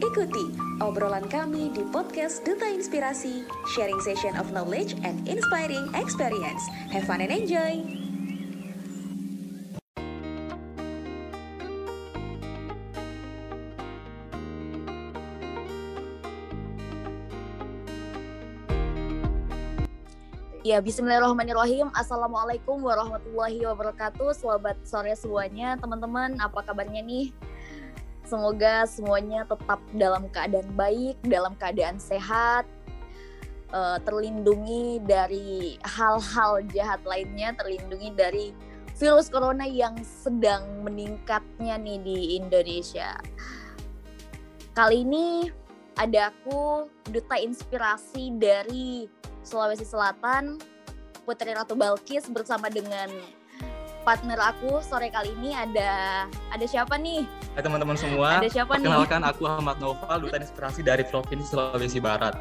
Ikuti obrolan kami di podcast Duta Inspirasi, sharing session of knowledge and inspiring experience. Have fun and enjoy! Ya, bismillahirrahmanirrahim. Assalamualaikum warahmatullahi wabarakatuh. Selamat sore semuanya, teman-teman. Apa kabarnya nih? Semoga semuanya tetap dalam keadaan baik, dalam keadaan sehat, uh, terlindungi dari hal-hal jahat lainnya, terlindungi dari virus corona yang sedang meningkatnya nih di Indonesia. Kali ini ada aku, duta inspirasi dari Sulawesi Selatan, Putri Ratu Balkis bersama dengan partner aku sore kali ini ada ada siapa nih? Hai teman-teman semua. Ada siapa nih? Perkenalkan aku Ahmad Noval, duta inspirasi dari Provinsi Sulawesi Barat.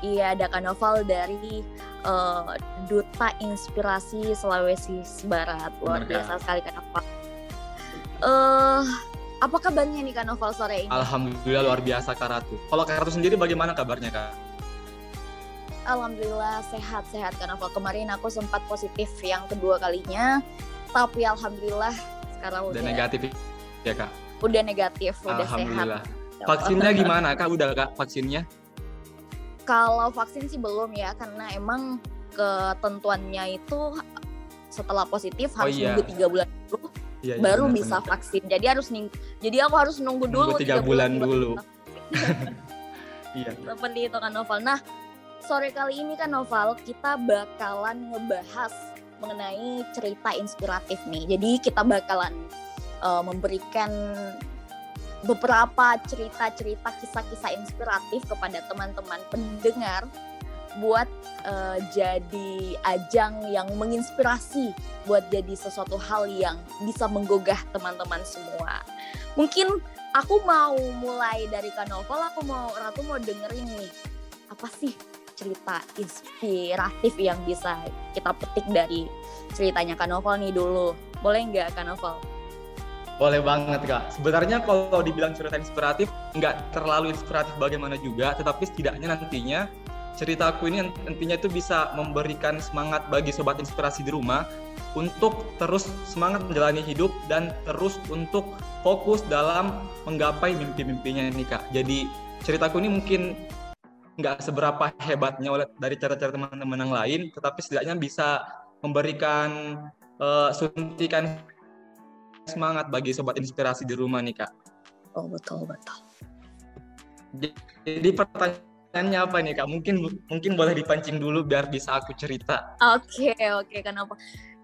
Iya, ada Kak Noval dari uh, Duta Inspirasi Sulawesi Barat. Luar Benar, biasa sekali Kak Noval. Uh, apa kabarnya nih Kak Noval sore ini? Alhamdulillah luar biasa Kak Ratu. Kalau Kak Ratu sendiri bagaimana kabarnya Kak? Alhamdulillah sehat-sehat karena kemarin aku sempat positif yang kedua kalinya, tapi alhamdulillah sekarang udah, Udah negatif ya Kak? Udah negatif, udah sehat. Alhamdulillah. Vaksinnya gimana Kak? Udah Kak vaksinnya? Kalau vaksin sih belum ya, karena emang ketentuannya itu setelah positif Oh harus iya. nunggu tiga bulan dulu Iya, iya, baru benar, bisa benar. vaksin. Jadi harus ning jadi aku harus nunggu dulu Nunggu tiga bulan baru dulu. Iya. Seperti itu kan Noval. Nah, sore kali ini kan Noval kita bakalan ngebahas mengenai cerita inspiratif nih. Jadi kita bakalan uh, memberikan beberapa cerita-cerita kisah-kisah inspiratif kepada teman-teman pendengar buat uh, jadi ajang yang menginspirasi buat jadi sesuatu hal yang bisa menggugah teman-teman semua. Mungkin aku mau mulai dari Kak Novel, aku mau Ratu mau dengerin nih apa sih cerita inspiratif yang bisa kita petik dari ceritanya Kak Novel nih dulu. Boleh nggak Kak Novel? Boleh banget Kak. Sebenarnya kalau dibilang cerita inspiratif, nggak terlalu inspiratif bagaimana juga, tetapi setidaknya nantinya ceritaku ini nantinya itu bisa memberikan semangat bagi sobat inspirasi di rumah untuk terus semangat menjalani hidup dan terus untuk fokus dalam menggapai mimpi-mimpinya nih Kak. Jadi ceritaku ini mungkin nggak seberapa hebatnya oleh dari cara-cara teman-teman yang lain, tetapi setidaknya bisa memberikan eh, suntikan semangat bagi sobat inspirasi di rumah nih Kak. Oh betul betul. Jadi pertanyaannya apa nih Kak? Mungkin mungkin boleh dipancing dulu biar bisa aku cerita. Oke oke Kak Novel.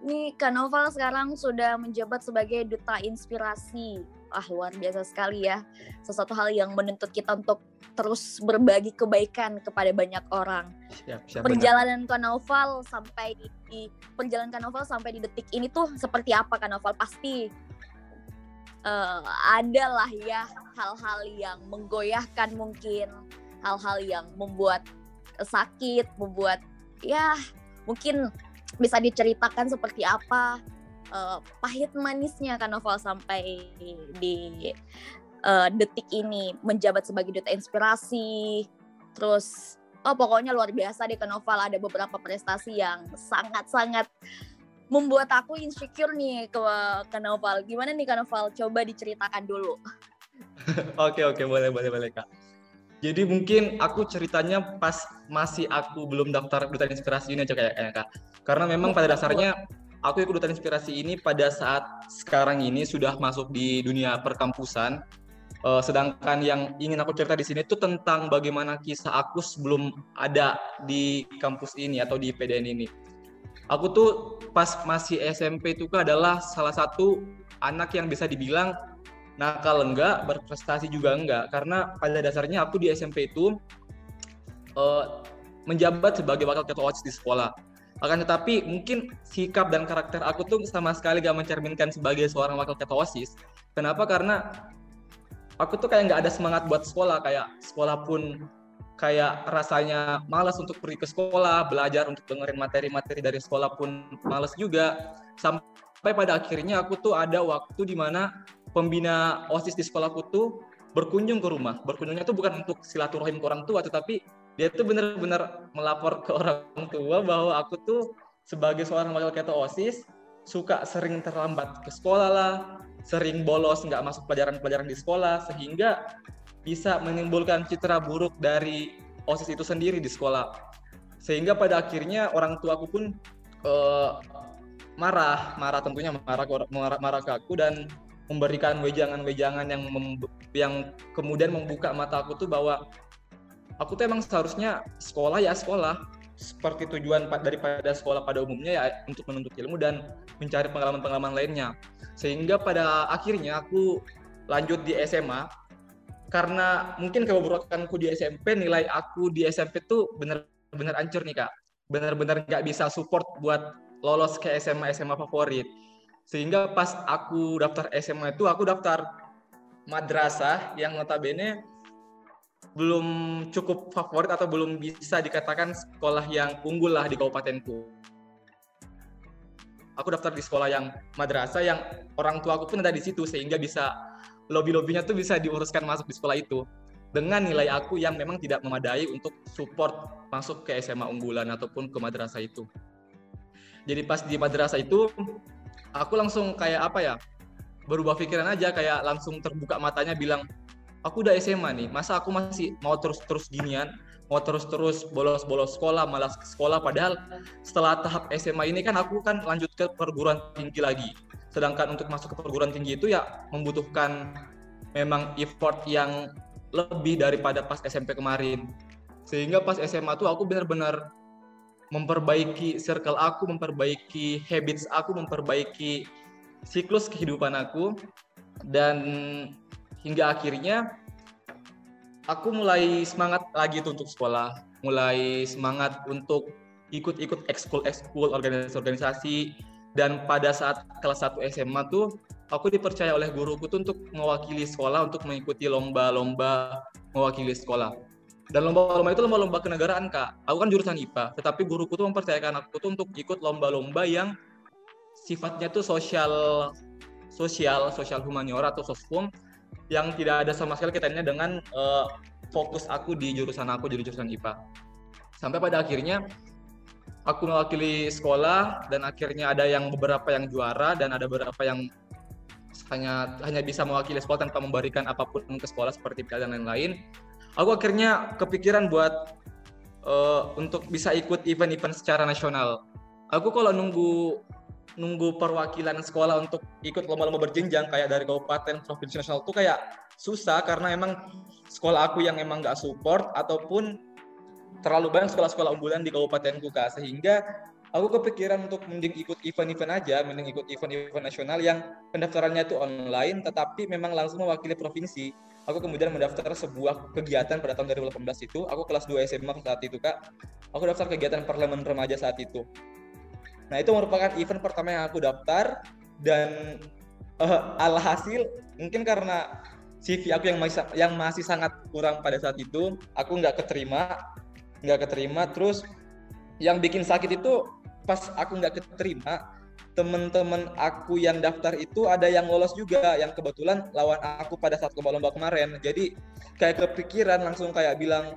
Nih Kak Novel sekarang sudah menjabat sebagai duta inspirasi. Wah luar biasa sekali ya. Sesuatu hal yang menuntut kita untuk terus berbagi kebaikan kepada banyak orang. Siap, siap. benar. perjalanan Kanoval sampai di perjalanan Kanoval sampai di detik ini tuh seperti apa Kanoval pasti eh, ada lah ya hal-hal yang menggoyahkan mungkin hal-hal yang membuat sakit membuat ya mungkin bisa diceritakan seperti apa eh, pahit manisnya Kanoval sampai di eh, detik ini menjabat sebagai duta inspirasi terus oh pokoknya luar biasa deh ke Noval ada beberapa prestasi yang sangat-sangat membuat aku insecure nih ke ke Noval. Gimana nih Kak Noval? Coba diceritakan dulu. Oke oke boleh boleh boleh Kak. Jadi mungkin aku ceritanya pas masih aku belum daftar duta inspirasi ini aja kayak kayak Kak. Karena memang pada dasarnya aku ikut duta inspirasi ini pada saat sekarang ini sudah masuk di dunia perkampusan. Eh, sedangkan yang ingin aku cerita di sini itu tentang bagaimana kisah aku sebelum ada di kampus ini atau di PDN ini. Aku tuh pas masih SMP itu kan adalah salah satu anak yang bisa dibilang nakal enggak, berprestasi juga enggak. Karena pada dasarnya aku di SMP itu eh, menjabat sebagai wakil ketua OSIS di sekolah. Akan tetapi mungkin sikap dan karakter aku tuh sama sekali gak mencerminkan sebagai seorang wakil ketua OSIS. Kenapa? Karena aku tuh kayak nggak ada semangat buat sekolah. Kayak sekolah pun kayak rasanya malas untuk pergi ke sekolah, belajar untuk dengerin materi-materi dari sekolah pun malas juga. Sampai pada akhirnya aku tuh ada waktu di mana pembina OSIS di sekolahku tuh berkunjung ke rumah. Berkunjungnya itu bukan untuk silaturahim ke orang tua, tetapi dia tuh benar-benar melapor ke orang tua bahwa aku tuh sebagai seorang wakil ketua OSIS suka sering terlambat ke sekolah lah, sering bolos nggak masuk pelajaran-pelajaran di sekolah sehingga bisa menimbulkan citra buruk dari OSIS itu sendiri di sekolah. Sehingga pada akhirnya orang tua aku pun uh, marah, marah tentunya marah, marah, marah ke aku dan memberikan wejangan-wejangan yang yang kemudian membuka mata aku tuh bahwa aku tuh emang seharusnya sekolah ya sekolah. Seperti tujuan daripada sekolah pada umumnya ya untuk menuntut ilmu dan mencari pengalaman-pengalaman lainnya. Sehingga pada akhirnya aku lanjut di SMA karena mungkin keburukanku di SMP nilai aku di SMP tuh bener-bener hancur nih kak. Bener-bener nggak bisa support buat lolos ke SMA SMA favorit. Sehingga pas aku daftar SMA itu aku daftar madrasah yang notabene belum cukup favorit atau belum bisa dikatakan sekolah yang unggul lah di kabupatenku. Aku daftar di sekolah yang madrasah yang orang tua aku pun ada di situ sehingga bisa lobby-lobbynya tuh bisa diuruskan masuk di sekolah itu dengan nilai aku yang memang tidak memadai untuk support masuk ke SMA unggulan ataupun ke madrasah itu. Jadi pas di madrasah itu aku langsung kayak apa ya berubah pikiran aja kayak langsung terbuka matanya bilang aku udah SMA nih masa aku masih mau terus-terus ginian? Mau terus-terus bolos-bolos sekolah malas sekolah padahal setelah tahap SMA ini kan aku kan lanjut ke perguruan tinggi lagi. Sedangkan untuk masuk ke perguruan tinggi itu ya membutuhkan memang effort yang lebih daripada pas SMP kemarin. Sehingga pas SMA tuh aku benar-benar memperbaiki circle aku, memperbaiki habits aku, memperbaiki siklus kehidupan aku. Dan hingga akhirnya aku mulai semangat lagi tuh untuk sekolah, mulai semangat untuk ikut-ikut ekskul ekskul organisasi-organisasi dan pada saat kelas 1 SMA tuh aku dipercaya oleh guruku tuh untuk mewakili sekolah untuk mengikuti lomba-lomba mewakili sekolah. Dan lomba-lomba itu lomba-lomba kenegaraan kak. Aku kan jurusan IPA tetapi guruku tuh mempercayakan aku tuh untuk ikut lomba-lomba yang sifatnya tuh sosial sosial sosial humaniora atau sosfum yang tidak ada sama sekali kaitannya dengan uh, fokus aku di jurusan aku jadi jurusan IPA sampai pada akhirnya aku mewakili sekolah dan akhirnya ada yang beberapa yang juara dan ada beberapa yang hanya hanya bisa mewakili sekolah tanpa memberikan apa pun ke sekolah seperti piala dan lain-lain aku akhirnya kepikiran buat uh, untuk bisa ikut event-event secara nasional. Aku kalau nunggu nunggu perwakilan sekolah untuk ikut lomba-lomba berjenjang kayak dari kabupaten, provinsi, nasional tuh kayak susah karena emang sekolah aku yang emang nggak support ataupun terlalu banyak sekolah-sekolah unggulan di kabupatenku kak. Sehingga aku kepikiran untuk mending ikut event-event aja, mending ikut event-event nasional yang pendaftarannya itu online tetapi memang langsung mewakili provinsi. Aku kemudian mendaftar sebuah kegiatan pada tahun 2018 itu. Aku kelas 2 SMA saat itu kak. Aku daftar kegiatan parlemen remaja saat itu nah itu merupakan event pertama yang aku daftar dan uh, alhasil mungkin karena CV aku yang masih yang masih sangat kurang pada saat itu aku nggak keterima nggak keterima. Terus yang bikin sakit itu pas aku nggak keterima teman-teman aku yang daftar itu ada yang lolos juga yang kebetulan lawan aku pada saat lomba-lomba kemarin. Jadi kayak kepikiran langsung kayak bilang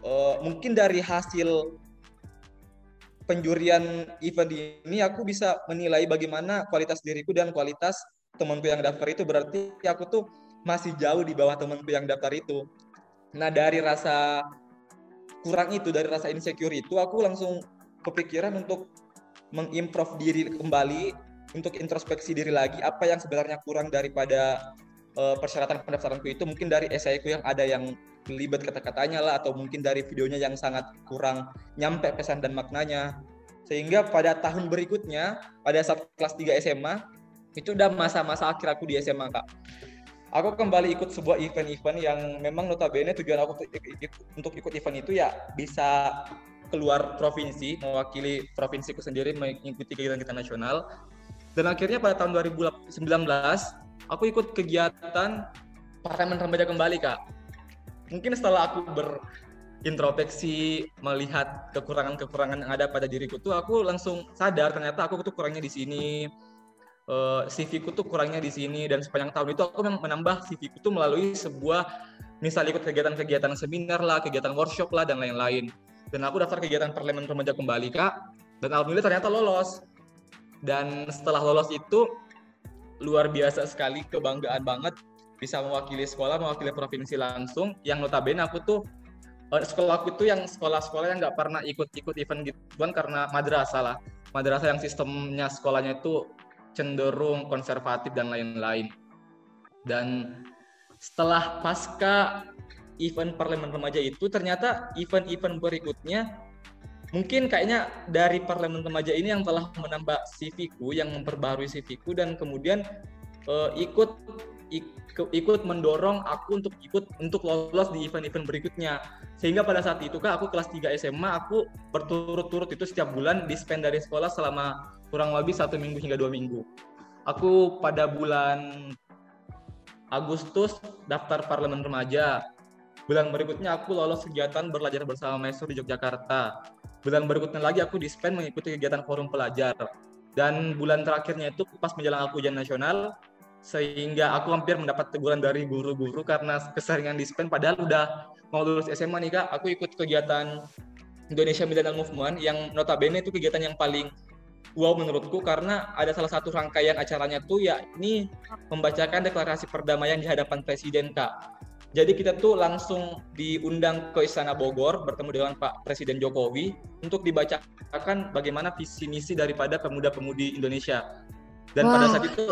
e, mungkin dari hasil penjurian event ini aku bisa menilai bagaimana kualitas diriku dan kualitas temanku yang daftar itu. Berarti aku tuh masih jauh di bawah temanku yang daftar itu. Nah dari rasa kurang itu dari rasa insecure itu aku langsung kepikiran untuk mengimprove diri kembali untuk introspeksi diri lagi apa yang sebenarnya kurang daripada uh, persyaratan pendaftaranku itu mungkin dari esaiku yang ada yang belibet kata-katanya lah atau mungkin dari videonya yang sangat kurang nyampe pesan dan maknanya. Sehingga pada tahun berikutnya pada saat kelas 3 SMA itu udah masa-masa akhir aku di SMA kak. Aku kembali ikut sebuah event-event yang memang notabene tujuan aku untuk ikut event itu ya bisa keluar provinsi mewakili provinsiku sendiri mengikuti kegiatan-kegiatan nasional. Dan akhirnya pada tahun 2019 aku ikut kegiatan parlemen remaja kembali kak mungkin setelah aku berintrospeksi melihat kekurangan-kekurangan yang ada pada diriku tuh aku langsung sadar ternyata aku tuh kurangnya di sini uh, CV ku tuh kurangnya di sini dan sepanjang tahun itu aku memang menambah CV ku tuh melalui sebuah misal ikut kegiatan-kegiatan seminar lah, kegiatan workshop lah dan lain-lain. Dan aku daftar kegiatan parlemen remaja kembali kak, dan alhamdulillah ternyata lolos. Dan setelah lolos itu luar biasa sekali kebanggaan banget bisa mewakili sekolah, mewakili provinsi langsung. Yang notabene aku tuh uh, sekolah aku itu yang sekolah-sekolah yang nggak pernah ikut-ikut event gituan karena madrasah lah. Madrasah yang sistemnya sekolahnya itu cenderung konservatif dan lain-lain. Dan setelah pasca event parlemen remaja itu ternyata event-event berikutnya mungkin kayaknya dari parlemen remaja ini yang telah menambah CV ku, yang memperbarui CV ku dan kemudian uh, ikut ikut mendorong aku untuk ikut untuk lolos di event-event berikutnya. Sehingga pada saat itu kak aku kelas 3 SMA aku berturut-turut itu setiap bulan di spend dari sekolah selama kurang lebih satu minggu hingga dua minggu. Aku pada bulan Agustus daftar parlemen remaja. Bulan berikutnya aku lolos kegiatan belajar bersama Maestro di Yogyakarta. Bulan berikutnya lagi aku di spend mengikuti kegiatan forum pelajar. Dan bulan terakhirnya itu pas menjelang aku ujian nasional, sehingga aku hampir mendapat teguran dari guru-guru karena keseringan di spend padahal udah mau lulus SMA nih kak aku ikut kegiatan Indonesia Millennial Movement yang notabene itu kegiatan yang paling wow menurutku karena ada salah satu rangkaian acaranya tuh ya ini membacakan deklarasi perdamaian di hadapan presiden kak jadi kita tuh langsung diundang ke Istana Bogor bertemu dengan Pak Presiden Jokowi untuk dibacakan bagaimana visi misi daripada pemuda-pemudi Indonesia. Dan Wah, pada saat itu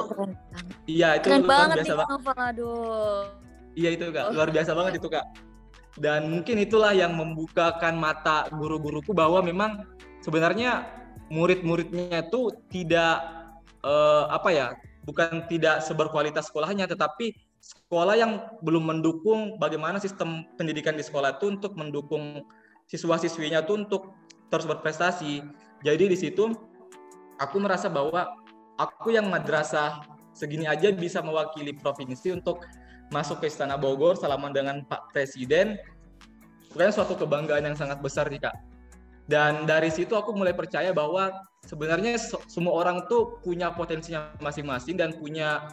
iya itu keren luar banget biasa banget. Aduh. Iya itu kak. Luar biasa banget itu kak. Dan mungkin itulah yang membukakan mata guru-guruku bahwa memang sebenarnya murid-muridnya itu tidak uh, apa ya bukan tidak seberkualitas sekolahnya tetapi sekolah yang belum mendukung bagaimana sistem pendidikan di sekolah itu untuk mendukung siswa-siswinya itu untuk terus berprestasi. Jadi di situ aku merasa bahwa aku yang madrasah segini aja bisa mewakili provinsi untuk masuk ke Istana Bogor salaman dengan Pak Presiden bukan suatu kebanggaan yang sangat besar nih kak. Dan dari situ aku mulai percaya bahwa sebenarnya semua orang tuh punya potensinya masing-masing dan punya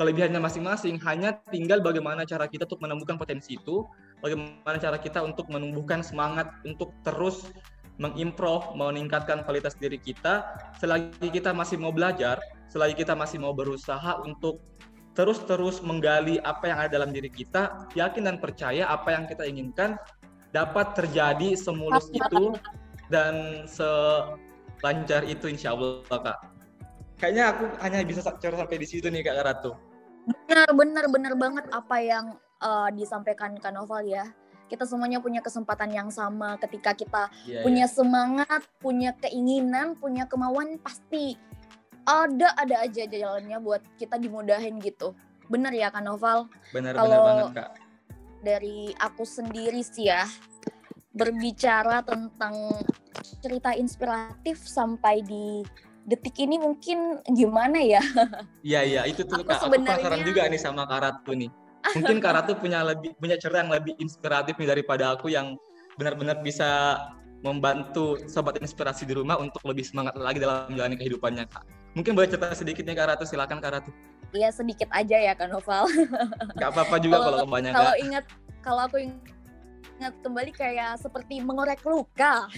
kelebihannya masing-masing hanya tinggal bagaimana cara kita untuk menemukan potensi itu bagaimana cara kita untuk menumbuhkan semangat untuk terus mengimprove, meningkatkan kualitas diri kita. Selagi kita masih mau belajar, selagi kita masih mau berusaha untuk terus-terus menggali apa yang ada dalam diri kita, yakin dan percaya apa yang kita inginkan dapat terjadi semulus itu dan selancar itu insya Allah kak. Kayaknya aku hanya bisa cara sampai di situ nih kak Ratu. Benar, benar, benar banget apa yang uh, disampaikan Kak Noval ya kita semuanya punya kesempatan yang sama ketika kita yeah, punya yeah. semangat, punya keinginan, punya kemauan pasti ada ada aja jalannya buat kita dimudahin gitu. Bener ya Kak Noval? Bener, Kalau banget Kak. Dari aku sendiri sih ya, berbicara tentang cerita inspiratif sampai di detik ini mungkin gimana ya? Iya iya itu tuh aku kak. Sebenarnya... Aku penasaran juga nih sama Kak Ratu nih mungkin Kak Ratu punya lebih punya cerita yang lebih inspiratif nih daripada aku yang benar-benar bisa membantu sobat inspirasi di rumah untuk lebih semangat lagi dalam menjalani kehidupannya Kak. Mungkin boleh cerita sedikit nih Kak Ratu, silakan Kak Ratu. Iya sedikit aja ya Kak Noval. Gak apa-apa juga kalau kebanyakan. Kalau ingat, kalau aku ingat kembali kayak seperti mengorek luka.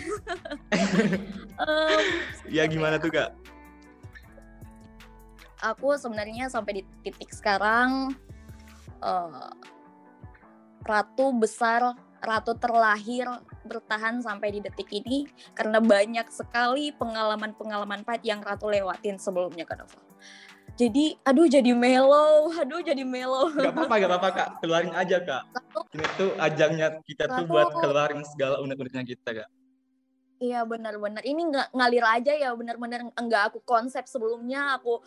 um, ya gimana tuh Kak? Aku sebenarnya sampai di titik sekarang uh, ratu besar, ratu terlahir bertahan sampai di detik ini karena banyak sekali pengalaman-pengalaman pahit yang ratu lewatin sebelumnya Kak Nova. Jadi, aduh jadi melo, aduh jadi melo. Gak apa-apa, gak apa-apa kak, keluarin aja kak. Ini tuh ajangnya kita tuh buat keluarin segala unek-uneknya kita kak. Iya benar-benar. Ini nggak ngalir aja ya benar-benar enggak aku konsep sebelumnya aku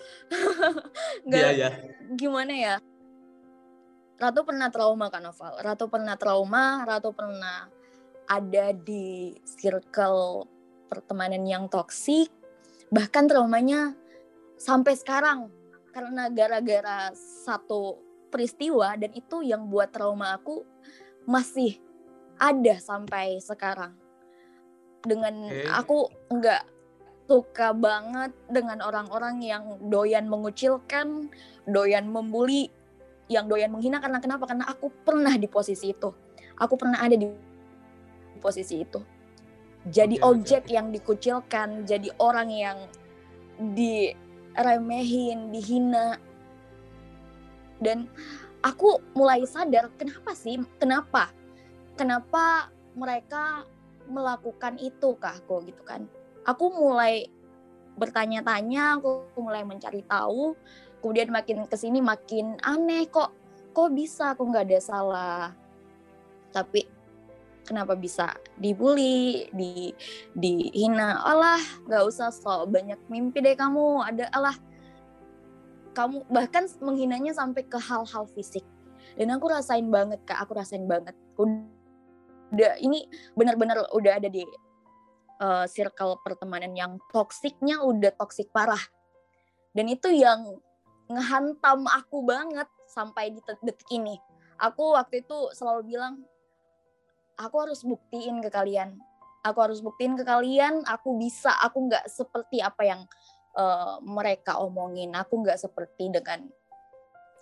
nggak yeah, yeah. gimana ya Ratu pernah trauma kan Noval. Ratu pernah trauma, Ratu pernah ada di circle pertemanan yang toksik. Bahkan traumanya sampai sekarang karena gara-gara satu peristiwa dan itu yang buat trauma aku masih ada sampai sekarang. Dengan okay. aku nggak suka banget dengan orang-orang yang doyan mengucilkan, doyan membuli, yang doyan menghina karena kenapa? Karena aku pernah di posisi itu. Aku pernah ada di posisi itu. Jadi oke, objek oke. yang dikucilkan, jadi orang yang diremehin, dihina. Dan aku mulai sadar kenapa sih? Kenapa? Kenapa mereka melakukan itu ke aku gitu kan? Aku mulai bertanya-tanya, aku mulai mencari tahu, kemudian makin ke sini makin aneh kok, kok bisa aku nggak ada salah, tapi kenapa bisa dibully, di dihina, alah nggak usah sok banyak mimpi deh kamu, ada alah kamu bahkan menghinanya sampai ke hal-hal fisik. Dan aku rasain banget kak aku rasain banget. Udah ini benar-benar udah ada di uh, circle pertemanan yang toksiknya udah toksik parah. Dan itu yang ngehantam aku banget sampai di detik ini. Aku waktu itu selalu bilang aku harus buktiin ke kalian. Aku harus buktiin ke kalian aku bisa aku nggak seperti apa yang uh, mereka omongin. Aku nggak seperti dengan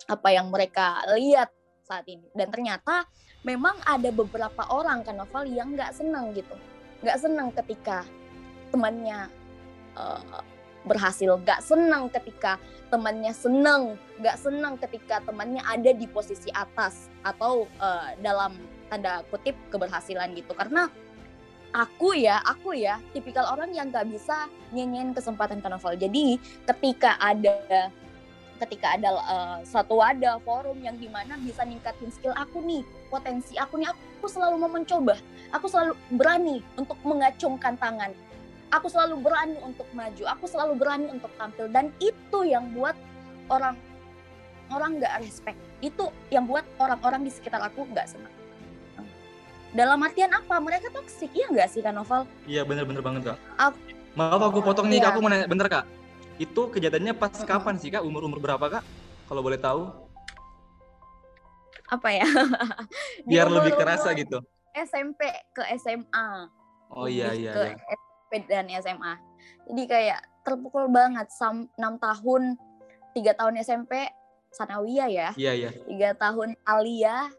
apa yang mereka lihat saat ini. Dan ternyata memang ada beberapa orang kan novel yang nggak senang gitu. Nggak senang ketika temannya uh, berhasil. Nggak senang ketika temannya senang nggak senang ketika temannya ada di posisi atas atau uh, dalam tanda kutip keberhasilan gitu. Karena aku ya aku ya tipikal orang yang nggak bisa nyanyiin kesempatan ke novel jadi ketika ada ketika ada uh, satu wadah forum yang di mana bisa ningkatin skill aku nih potensi aku nih aku selalu mau mencoba. Aku selalu berani untuk mengacungkan tangan. Aku selalu berani untuk maju. Aku selalu berani untuk tampil. Dan itu yang buat orang orang nggak respect. Itu yang buat orang-orang di sekitar aku nggak senang dalam artian apa mereka toksik ya nggak sih kan Novel Iya bener-bener banget kak. Aku- Maaf aku potong nih, Iya. Kak. aku mau nanya bentar kak. Itu kejadiannya pas kapan sih kak? Umur-umur berapa kak? Kalau boleh tahu, apa ya biar lebih umur-umur kerasa gitu. SMP ke SMA Oh iya lebih iya. ke iya. SMP dan SMA jadi kayak terpukul banget sam 6 tahun tiga tahun SMP Sanawiyah ya Iya iya. tiga tahun Alia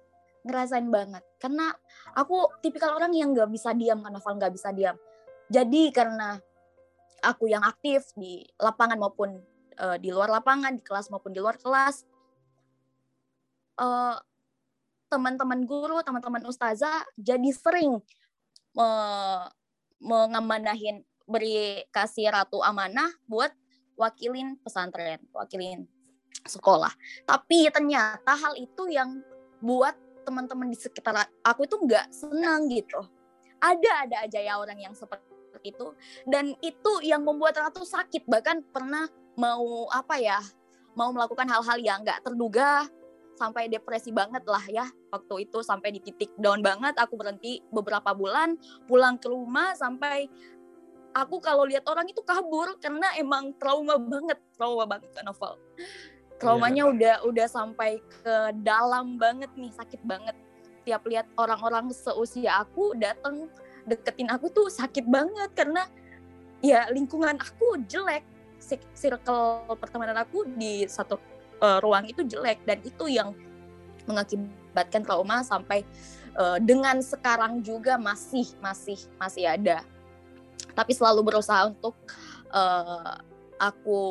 ngerasain banget. Karena aku tipikal orang yang nggak bisa diam kan Novel nggak bisa diam. Jadi karena aku yang aktif di lapangan maupun eh, di luar lapangan di kelas maupun di luar kelas eh, teman-teman guru teman-teman ustazah jadi sering me- mengamanahin beri kasih ratu amanah buat wakilin pesantren wakilin sekolah. Tapi ternyata hal itu yang buat teman-teman di sekitar aku itu nggak senang gitu. Ada ada aja ya orang yang seperti itu. Dan itu yang membuat Ratu sakit. Bahkan pernah mau apa ya mau melakukan hal-hal yang nggak terduga sampai depresi banget lah ya. Waktu itu sampai di titik down banget aku berhenti beberapa bulan pulang ke rumah sampai aku kalau lihat orang itu kabur karena emang trauma banget trauma banget novel traumanya udah udah sampai ke dalam banget nih sakit banget. Tiap lihat orang-orang seusia aku datang deketin aku tuh sakit banget karena ya lingkungan aku jelek. Circle pertemanan aku di satu eh, ruang itu jelek dan itu yang mengakibatkan trauma sampai eh, dengan sekarang juga masih masih masih ada. Tapi selalu berusaha untuk eh, aku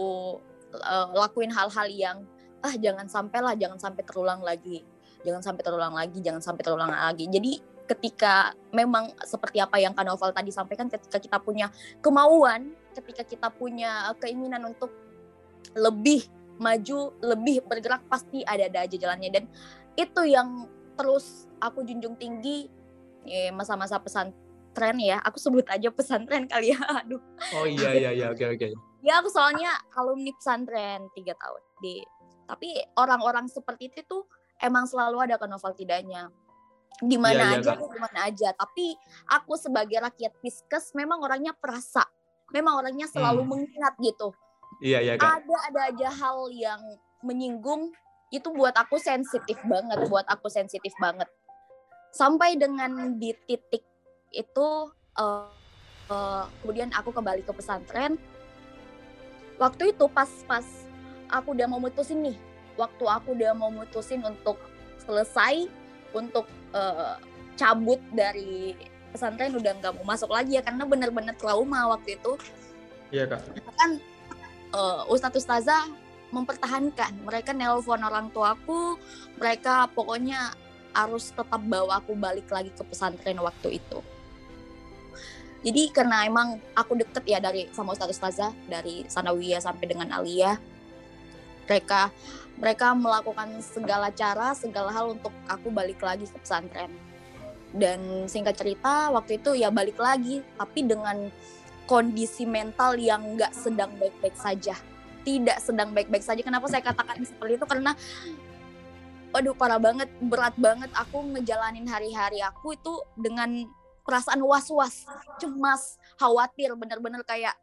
eh, lakuin hal-hal yang ah jangan sampai lah jangan sampai terulang lagi. Jangan sampai terulang lagi jangan sampai terulang lagi. Jadi ketika memang seperti apa yang Kanoval tadi sampaikan ketika kita punya kemauan ketika kita punya keinginan untuk lebih maju lebih bergerak pasti ada-ada aja jalannya. Dan itu yang terus aku junjung tinggi eh, masa-masa pesantren ya. Aku sebut aja pesantren kali ya. Aduh. Oh iya iya iya. Oke oke. ya aku soalnya alumni pesantren tiga tahun di. Tapi orang-orang seperti itu tuh emang selalu ada kan novel tidaknya di mana Iya, iya, aja tuh di mana aja. Tapi aku sebagai rakyat piskes memang orangnya perasa. Memang orangnya selalu Hmm. mengingat gitu. Iya iya kak. ada ada aja hal yang menyinggung itu buat aku sensitif banget buat aku sensitif banget. Sampai dengan di titik itu eh, uh, kemudian aku kembali ke pesantren. Waktu itu pas pas aku udah mau mutusin nih waktu aku udah mau mutusin untuk selesai untuk uh, cabut dari pesantren udah nggak mau masuk lagi ya karena bener-bener trauma waktu itu. Iya kak. Kan uh, ustadz ustazah mempertahankan mereka nelpon orang tuaku mereka pokoknya harus tetap bawa aku balik lagi ke pesantren waktu itu jadi karena emang aku deket ya dari sama Ustaz Ustazah dari Sanawiyah sampai dengan Aliyah. Mereka mereka melakukan segala cara segala hal untuk aku balik lagi ke pesantren. Dan singkat cerita waktu itu ya balik lagi tapi dengan kondisi mental yang nggak sedang baik-baik saja. Tidak sedang baik-baik saja. Kenapa saya katakan seperti itu? Karena waduh parah banget berat banget aku ngejalanin hari-hari aku itu dengan perasaan was-was, cemas, khawatir, bener-bener kayak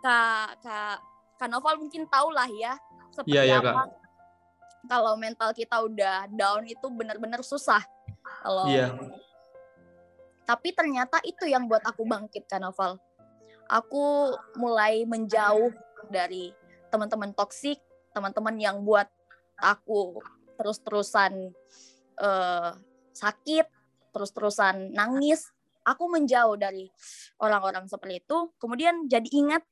kak kak kak Novel mungkin tahu lah ya seperti yeah, yeah, apa. Kak. Kalau mental kita udah down itu bener-bener susah. Kalau yeah. tapi ternyata itu yang buat aku bangkit kak Novel. Aku mulai menjauh dari teman-teman toksik, teman-teman yang buat aku terus-terusan uh, sakit, terus-terusan nangis, aku menjauh dari orang-orang seperti itu. Kemudian jadi ingat,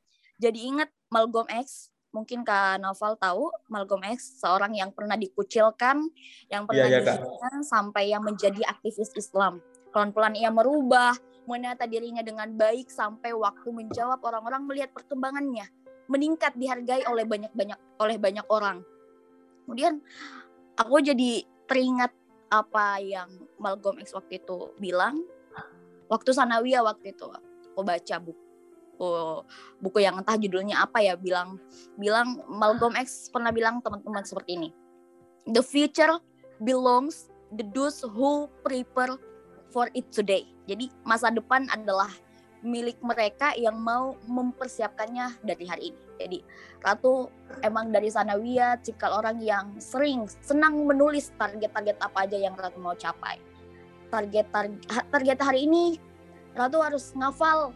jadi ingat Malcolm X. Mungkin Kak Novel tahu Malcolm X seorang yang pernah dikucilkan, yang pernah yeah, yeah, sampai yang menjadi aktivis Islam. Pelan-pelan ia merubah, menata dirinya dengan baik sampai waktu menjawab orang-orang melihat perkembangannya meningkat dihargai oleh banyak-banyak oleh banyak orang. Kemudian aku jadi teringat apa yang Malcolm X waktu itu bilang? Waktu sanawiyah waktu itu aku baca buku buku yang entah judulnya apa ya bilang bilang Malcolm X pernah bilang teman-teman seperti ini the future belongs the those who prepare for it today. Jadi masa depan adalah milik mereka yang mau mempersiapkannya dari hari ini. Jadi Ratu emang dari Sanawiyah cikal orang yang sering senang menulis target-target apa aja yang Ratu mau capai. Target target, target hari ini Ratu harus ngafal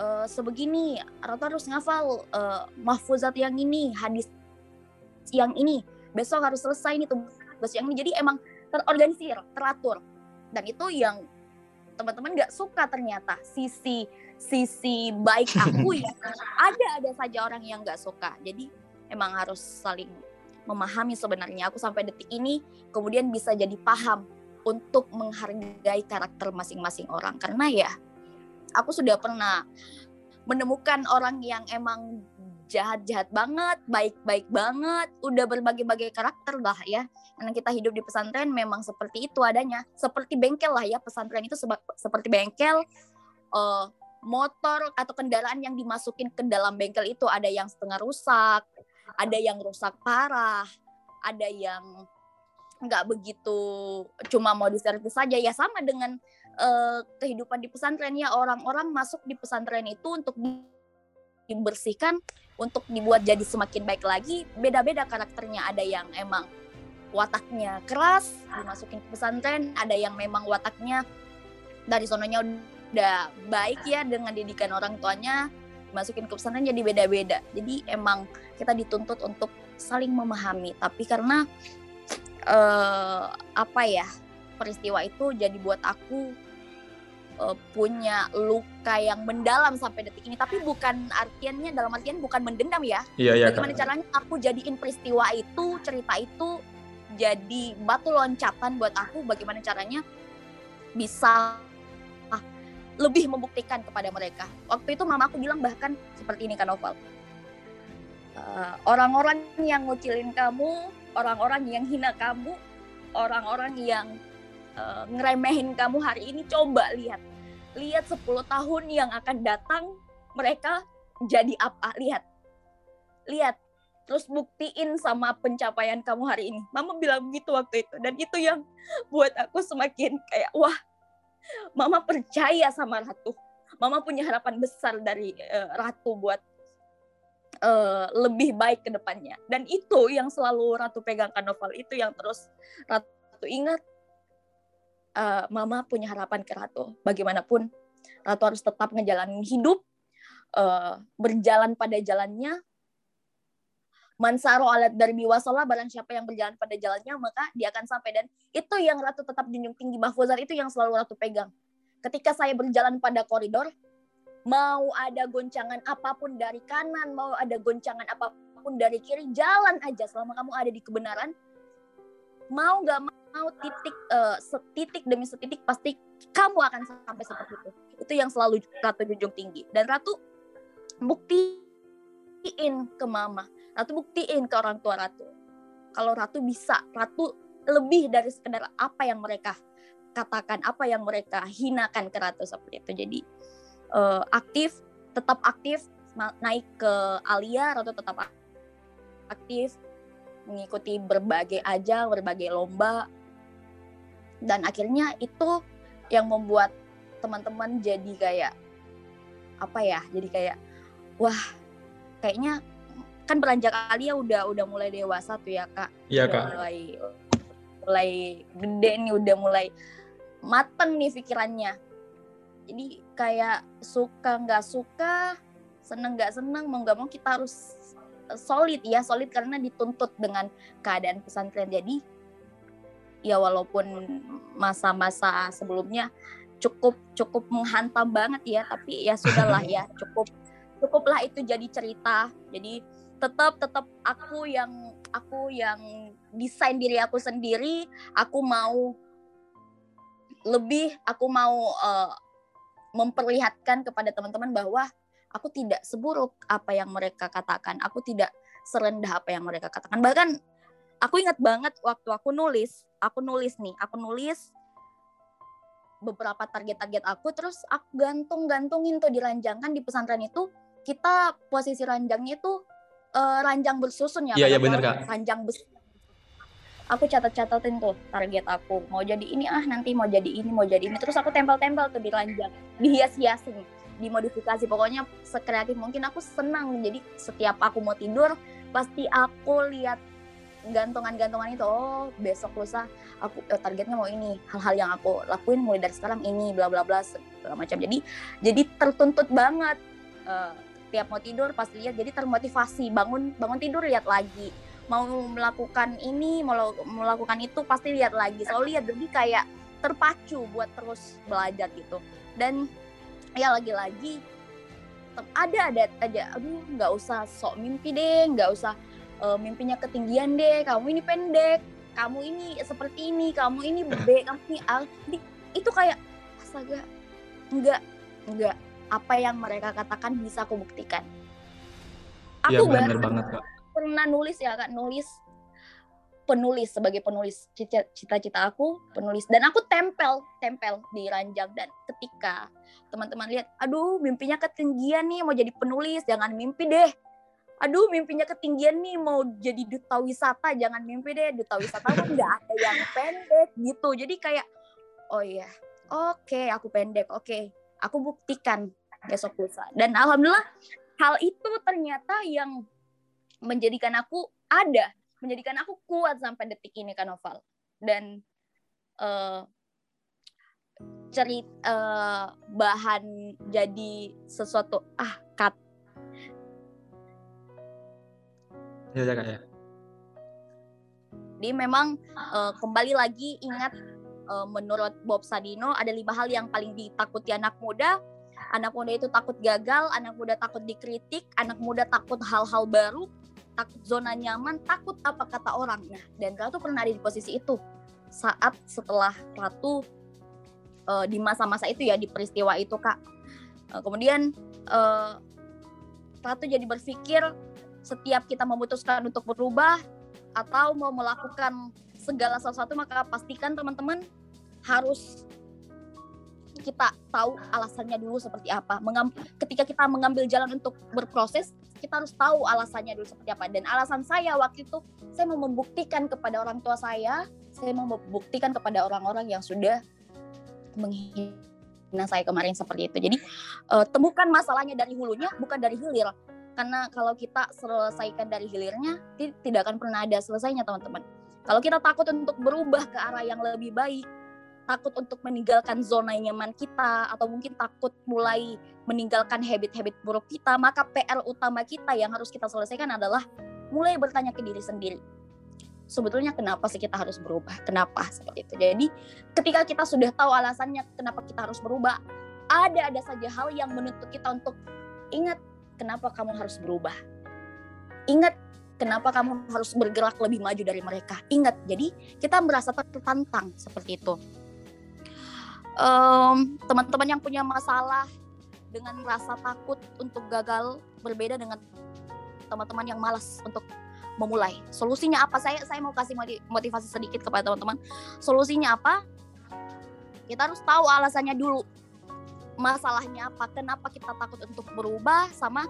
uh, sebegini, Ratu harus ngafal uh, mahfuzat yang ini, hadis yang ini. Besok harus selesai nih tugas yang ini. Jadi emang terorganisir, teratur. Dan itu yang teman-teman nggak suka ternyata sisi sisi baik aku ya. Ada ada saja orang yang nggak suka. Jadi emang harus saling memahami sebenarnya. Aku sampai detik ini kemudian bisa jadi paham untuk menghargai karakter masing-masing orang. Karena ya aku sudah pernah menemukan orang yang emang jahat-jahat banget, baik-baik banget, udah berbagai-bagai karakter lah ya. Karena kita hidup di pesantren memang seperti itu adanya, seperti bengkel lah ya. Pesantren itu seperti bengkel, uh, motor atau kendaraan yang dimasukin ke dalam bengkel itu ada yang setengah rusak, ada yang rusak parah, ada yang nggak begitu cuma mau diservis saja ya sama dengan uh, kehidupan di pesantren ya orang-orang masuk di pesantren itu untuk dibersihkan untuk dibuat jadi semakin baik lagi beda-beda karakternya. Ada yang emang wataknya keras dimasukin ke pesantren. Ada yang memang wataknya dari sononya udah baik ya dengan didikan orang tuanya dimasukin ke pesantren jadi beda-beda. Jadi emang kita dituntut untuk saling memahami. Tapi karena uh, apa ya peristiwa itu jadi buat aku uh, punya luka yang mendalam sampai detik ini. Tapi bukan artiannya dalam artian bukan mendendam ya. Iya, iya, bagaimana kan. caranya aku jadiin peristiwa itu cerita itu jadi batu loncatan buat aku? Bagaimana caranya bisa ah, lebih membuktikan kepada mereka? Waktu itu mama aku bilang bahkan seperti ini kan Novel. Uh, orang-orang yang ngucilin kamu orang-orang yang hina kamu orang-orang yang uh, ngeremehin kamu hari ini coba lihat. Lihat 10 tahun yang akan datang mereka jadi apa. Lihat. Lihat. Terus buktiin sama pencapaian kamu hari ini. Mama bilang begitu waktu itu. Dan itu yang buat aku semakin kayak wah mama percaya sama ratu. Mama punya harapan besar dari uh, ratu buat uh, lebih baik ke depannya. Dan itu yang selalu ratu pegangkan novel itu yang terus ratu ingat uh, mama punya harapan ke Ratu. Bagaimanapun Ratu harus tetap ngejalanin hidup, uh, berjalan pada jalannya. Mansaro alat darbi wasola barang siapa yang berjalan pada jalannya maka dia akan sampai dan itu yang Ratu tetap junjung tinggi Mahfuzat itu yang selalu Ratu pegang. Ketika saya berjalan pada koridor, mau ada goncangan apa pun dari kanan, mau ada goncangan apa pun dari kiri, jalan aja selama kamu ada di kebenaran. Mau nggak mau titik uh, setitik demi setitik pasti kamu akan sampai seperti itu. Itu yang selalu Ratu junjung tinggi. Dan Ratu buktiin ke mama Ratu buktiin ke orang tua Ratu. Kalau Ratu bisa, Ratu lebih dari sekedar apa yang mereka katakan, apa yang mereka hinakan ke Ratu seperti itu. Jadi uh, aktif, tetap aktif, naik ke Alia, Ratu tetap aktif, mengikuti berbagai ajang, berbagai lomba. Dan akhirnya itu yang membuat teman-teman jadi kayak apa ya? Jadi kayak wah, kayaknya kan beranjak Alia udah udah mulai dewasa tuh ya kak. Iya kak. mulai mulai gede nih udah mulai mateng nih pikirannya. Jadi kayak suka nggak suka seneng nggak seneng mau nggak mau kita harus solid ya solid karena dituntut dengan keadaan pesantren. Jadi ya walaupun masa-masa sebelumnya cukup cukup menghantam banget ya tapi ya sudahlah ya cukup cukuplah itu jadi cerita. Jadi tetap tetap aku yang aku yang desain diri aku sendiri. Aku mau lebih aku mau uh, memperlihatkan kepada teman-teman bahwa aku tidak seburuk apa yang mereka katakan. Aku tidak serendah apa yang mereka katakan. Bahkan aku ingat banget waktu aku nulis aku nulis nih aku nulis beberapa target-target aku terus aku gantung-gantungin tuh diranjangkan di pesantren itu kita posisi ranjangnya itu uh, ranjang bersusun ya. Iya, iya benar Kak. Ranjang bes Aku catat-catatin tuh target aku. Mau jadi ini ah, nanti mau jadi ini, mau jadi ini. Terus aku tempel-tempel tuh di ranjang. Dihias-hiasin, dimodifikasi. Pokoknya sekreatif mungkin aku senang. Jadi setiap aku mau tidur, pasti aku lihat gantungan-gantungan itu oh besok lusa aku eh, targetnya mau ini hal-hal yang aku lakuin mulai dari sekarang ini bla bla bla segala macam. Jadi jadi tertuntut banget. Uh, tiap mau tidur pasti lihat jadi termotivasi. Bangun bangun tidur lihat lagi. Mau melakukan ini mau melakukan itu pasti lihat lagi. Selalu lihat jadi kayak terpacu buat terus belajar gitu. Dan ya lagi-lagi ada ada aja. Aduh nggak usah sok mimpi deh nggak usah uh, mimpinya ketinggian deh kamu ini pendek kamu ini seperti ini kamu ini B kamu ini A itu kayak astaga enggak enggak. Apa yang mereka katakan bisa aku buktikan. Aku ya, benar banget kak. Pernah nulis ya kak, nulis penulis sebagai penulis cita-cita aku penulis. Dan aku tempel tempel di ranjang. Dan ketika teman-teman lihat aduh mimpinya ketinggian nih mau jadi penulis jangan mimpi deh aduh mimpinya ketinggian nih mau jadi duta wisata jangan mimpi deh duta wisata kan nggak ada yang pendek gitu. Jadi kayak oh iya oke okay, aku pendek oke okay aku buktikan besok lusa. Dan alhamdulillah hal itu ternyata yang menjadikan aku ada menjadikan aku kuat sampai detik ini kan Noval. Dan uh, cerita uh, bahan jadi sesuatu ah ya ya ya jadi memang uh, kembali lagi ingat uh, menurut Bob Sadino ada lima hal yang paling ditakuti anak muda. Anak muda itu takut gagal, anak muda takut dikritik, anak muda takut hal-hal baru, takut zona nyaman, takut apa kata orang. Nah, dan Ratu pernah ada di posisi itu saat setelah Ratu uh, di masa-masa itu ya di peristiwa itu kak. Uh, kemudian uh, Ratu jadi berpikir setiap kita memutuskan untuk berubah atau mau melakukan segala sesuatu maka pastikan teman-teman harus kita tahu alasannya dulu seperti apa. Mengam ketika kita mengambil jalan untuk berproses, kita harus tahu alasannya dulu seperti apa. Dan alasan saya waktu itu, saya mau membuktikan kepada orang tua saya, saya mau membuktikan kepada orang-orang yang sudah menghina saya kemarin seperti itu. Jadi uh, temukan masalahnya dari hulunya, bukan dari hilir. Karena kalau kita selesaikan dari hilirnya, tidak akan pernah ada selesainya teman-teman. Kalau kita takut untuk berubah ke arah yang lebih baik, takut untuk meninggalkan zona nyaman kita atau mungkin takut mulai meninggalkan habit-habit buruk kita, maka PR utama kita yang harus kita selesaikan adalah mulai bertanya ke diri sendiri. Sebetulnya kenapa sih kita harus berubah? Kenapa seperti itu? Jadi ketika kita sudah tahu alasannya kenapa kita harus berubah, ada-ada saja hal yang menuntut kita untuk ingat kenapa kamu harus berubah. Ingat kenapa kamu harus bergerak lebih maju dari mereka. Ingat, jadi kita merasa tertantang seperti itu um, teman-teman yang punya masalah dengan rasa takut untuk gagal berbeda dengan teman-teman yang malas untuk memulai. Solusinya apa? Saya saya mau kasih motivasi sedikit kepada teman-teman. Solusinya apa? Kita harus tahu alasannya dulu. Masalahnya apa? Kenapa kita takut untuk berubah sama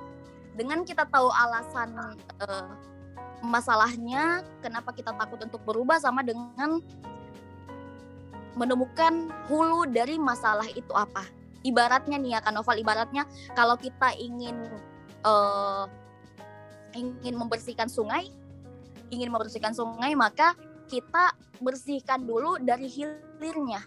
dengan kita tahu alasan uh, masalahnya, kenapa kita takut untuk berubah sama dengan menemukan hulu dari masalah itu apa. Ibaratnya nih ya kan Novel, ibaratnya kalau kita ingin uh, ingin membersihkan sungai, ingin membersihkan sungai maka kita bersihkan dulu dari hilirnya.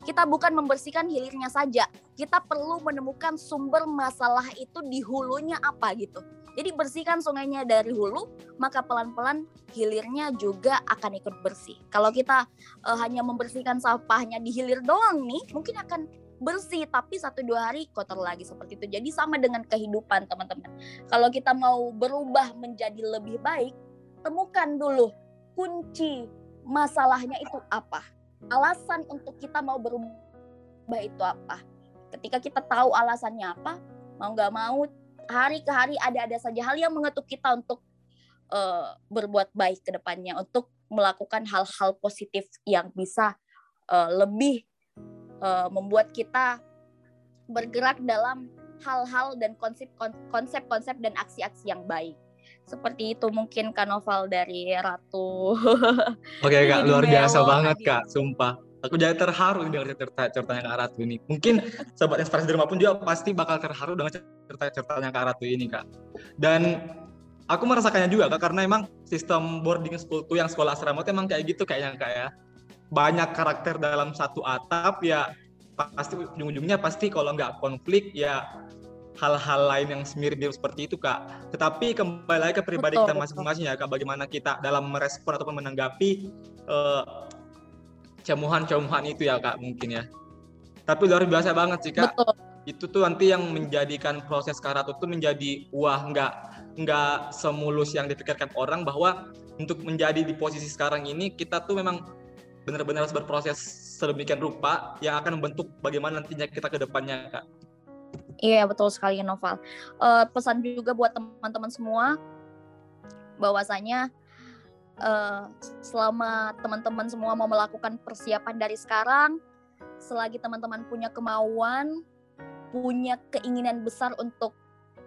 Kita bukan membersihkan hilirnya saja, kita perlu menemukan sumber masalah itu di hulunya apa gitu. Jadi bersihkan sungainya dari hulu, maka pelan-pelan hilirnya juga akan ikut bersih. Kalau kita uh, hanya membersihkan sampahnya di hilir doang nih, mungkin akan bersih tapi satu dua hari kotor lagi seperti itu. Jadi sama dengan kehidupan teman-teman. Kalau kita mau berubah menjadi lebih baik, temukan dulu kunci masalahnya itu apa. Alasan untuk kita mau berubah itu apa. Ketika kita tahu alasannya apa, mau nggak mau hari ke hari ada-ada saja hal yang mengetuk kita untuk uh, berbuat baik ke depannya, untuk melakukan hal-hal positif yang bisa uh, lebih uh, membuat kita bergerak dalam hal-hal dan konsep-konsep dan aksi-aksi yang baik. Seperti itu mungkin Kanoval dari Ratu. Oke okay, Kak, luar biasa banget Kak, sumpah aku jadi terharu dengan cerita ceritanya Kak Ratu ini. Mungkin sobat inspirasi di rumah pun juga pasti bakal terharu dengan cerita ceritanya Kak Ratu ini Kak. Dan aku merasakannya juga Kak karena emang sistem boarding school tuh yang sekolah asrama itu emang kayak gitu kayaknya Kak ya. Banyak karakter dalam satu atap ya pasti ujung-ujungnya pasti kalau nggak konflik ya hal-hal lain yang mirip-mirip seperti itu kak. Tetapi kembali lagi ke pribadi betul, kita masing-masing ya kak, bagaimana kita dalam merespon ataupun menanggapi uh, cemuhan-cemuhan itu ya kak mungkin ya. Tapi luar biasa banget sih kak. Betul. Itu tuh nanti yang menjadikan proses karatu itu menjadi wah nggak nggak semulus yang dipikirkan orang bahwa untuk menjadi di posisi sekarang ini kita tuh memang benar-benar harus berproses sedemikian rupa yang akan membentuk bagaimana nantinya kita ke depannya kak. Iya betul sekali Noval. Uh, pesan juga buat teman-teman semua bahwasanya uh, selama teman-teman semua mau melakukan persiapan dari sekarang, selagi teman-teman punya kemauan, punya keinginan besar untuk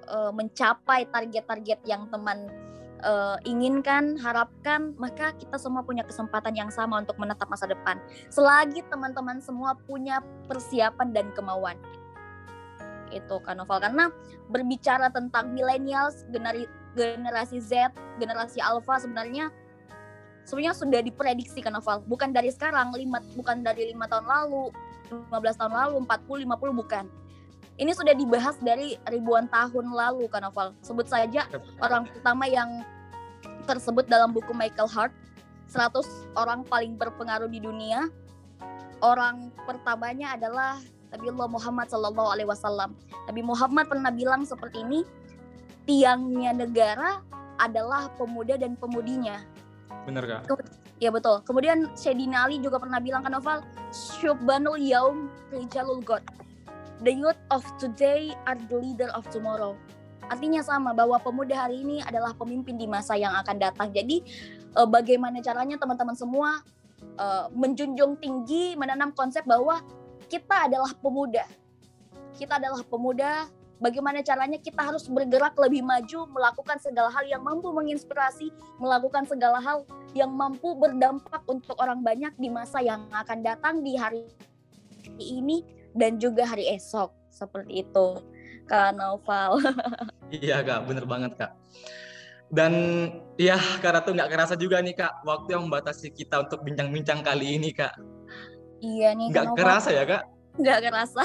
uh, mencapai target-target yang teman uh, inginkan, harapkan, maka kita semua punya kesempatan yang sama untuk menetap masa depan. Selagi teman-teman semua punya persiapan dan kemauan. Itu kan Novel karena berbicara tentang millennials, generasi Z, generasi alpha sebenarnya sebenarnya sudah diprediksi kan Novel bukan dari sekarang lima bukan dari lima tahun lalu 15 tahun lalu 40 50 bukan. Ini sudah dibahas dari ribuan tahun lalu kan Novel sebut saja orang pertama yang tersebut dalam buku Michael Hart 100 orang paling berpengaruh di dunia. Orang pertamanya adalah Nabi Allah Muhammad Sallallahu Alaihi Wasallam Nabi Muhammad pernah bilang seperti ini tiangnya negara adalah pemuda dan pemudinya Bener kak? Ya betul. Kemudian Sayyidina Ali juga pernah bilang kan novel Syubbanul Yaum Rijalul God. The youth of today are the leader of tomorrow. Artinya sama bahwa pemuda hari ini adalah pemimpin di masa yang akan datang. Jadi uh, bagaimana caranya teman-teman semua uh, menjunjung tinggi menanam konsep bahwa kita adalah pemuda. Kita adalah pemuda bagaimana caranya kita harus bergerak lebih maju, melakukan segala hal yang mampu menginspirasi, melakukan segala hal yang mampu berdampak untuk orang banyak di masa yang akan datang di hari ini dan juga hari esok seperti itu Kak Noval. iya Kak, bener banget Kak. Dan ya karena tuh nggak kerasa juga nih Kak, waktu yang membatasi kita untuk bincang-bincang kali ini Kak. Iya nih, Nggak kerasa ya kak? Nggak kerasa.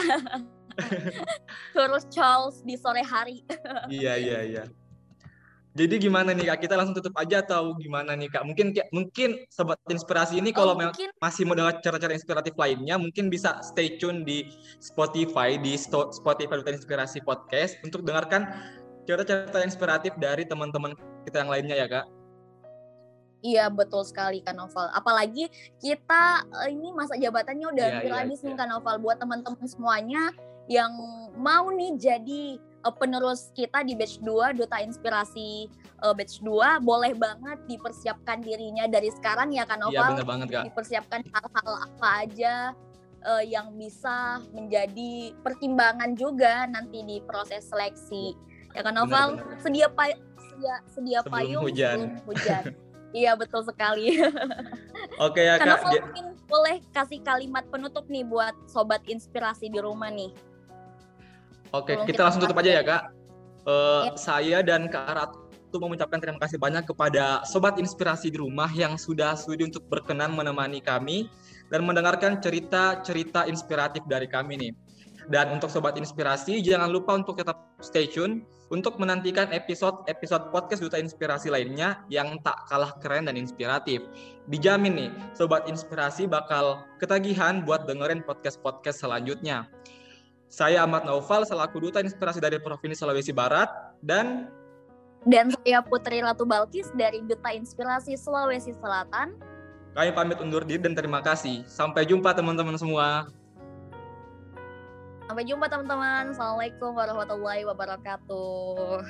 Terus Charles di sore hari. Iya iya iya. Jadi gimana nih kak? Kita langsung tutup aja atau gimana nih kak? Mungkin kayak- mungkin sobat inspirasi ini kalau Oh, memang mungkin masih mau dengar cara-cara inspiratif lainnya, mungkin bisa stay tune di Spotify di Spotify Duta Inspirasi Podcast untuk dengarkan cerita-cerita inspiratif dari teman-teman kita yang lainnya ya kak. Iya betul sekali Kak Novel. Apalagi kita eh, ini masa jabatannya udah Iya, hampir iya, habis nih iya. Kak Novel. Buat teman-teman semuanya yang mau nih jadi eh, penerus kita di batch 2 Duta Inspirasi eh, batch 2 boleh banget dipersiapkan dirinya dari sekarang ya Kak Iya Novel. bener banget kak. dipersiapkan hal-hal apa aja yang bisa menjadi pertimbangan juga nanti di proses seleksi. Ya kan Novel, Benar-benar. sedia pa sedia sedia Sebelum payung hujan. sebelum hujan. iya betul sekali. Oke ya Kak Ja- mungkin boleh kasih kalimat penutup nih buat sobat inspirasi di rumah nih. Oke, kita kita langsung tutup aja ya kak. Eh, Ya. Saya dan Kak Ratu mengucapkan terima kasih banyak kepada sobat inspirasi di rumah yang sudah sudi untuk berkenan menemani kami dan mendengarkan cerita-cerita inspiratif dari kami nih. Dan untuk sobat inspirasi, jangan lupa untuk tetap stay tune untuk menantikan episode-episode podcast Duta Inspirasi lainnya yang tak kalah keren dan inspiratif. Dijamin nih, sobat inspirasi bakal ketagihan buat dengerin podcast-podcast selanjutnya. Saya Ahmad Naufal selaku Duta Inspirasi dari Provinsi Sulawesi Barat dan Dan saya Putri Ratu Balkis dari Duta Inspirasi Sulawesi Selatan. kami pamit undur diri dan terima kasih. Sampai jumpa teman-teman semua. Sampai jumpa teman-teman. Assalamualaikum warahmatullahi wabarakatuh.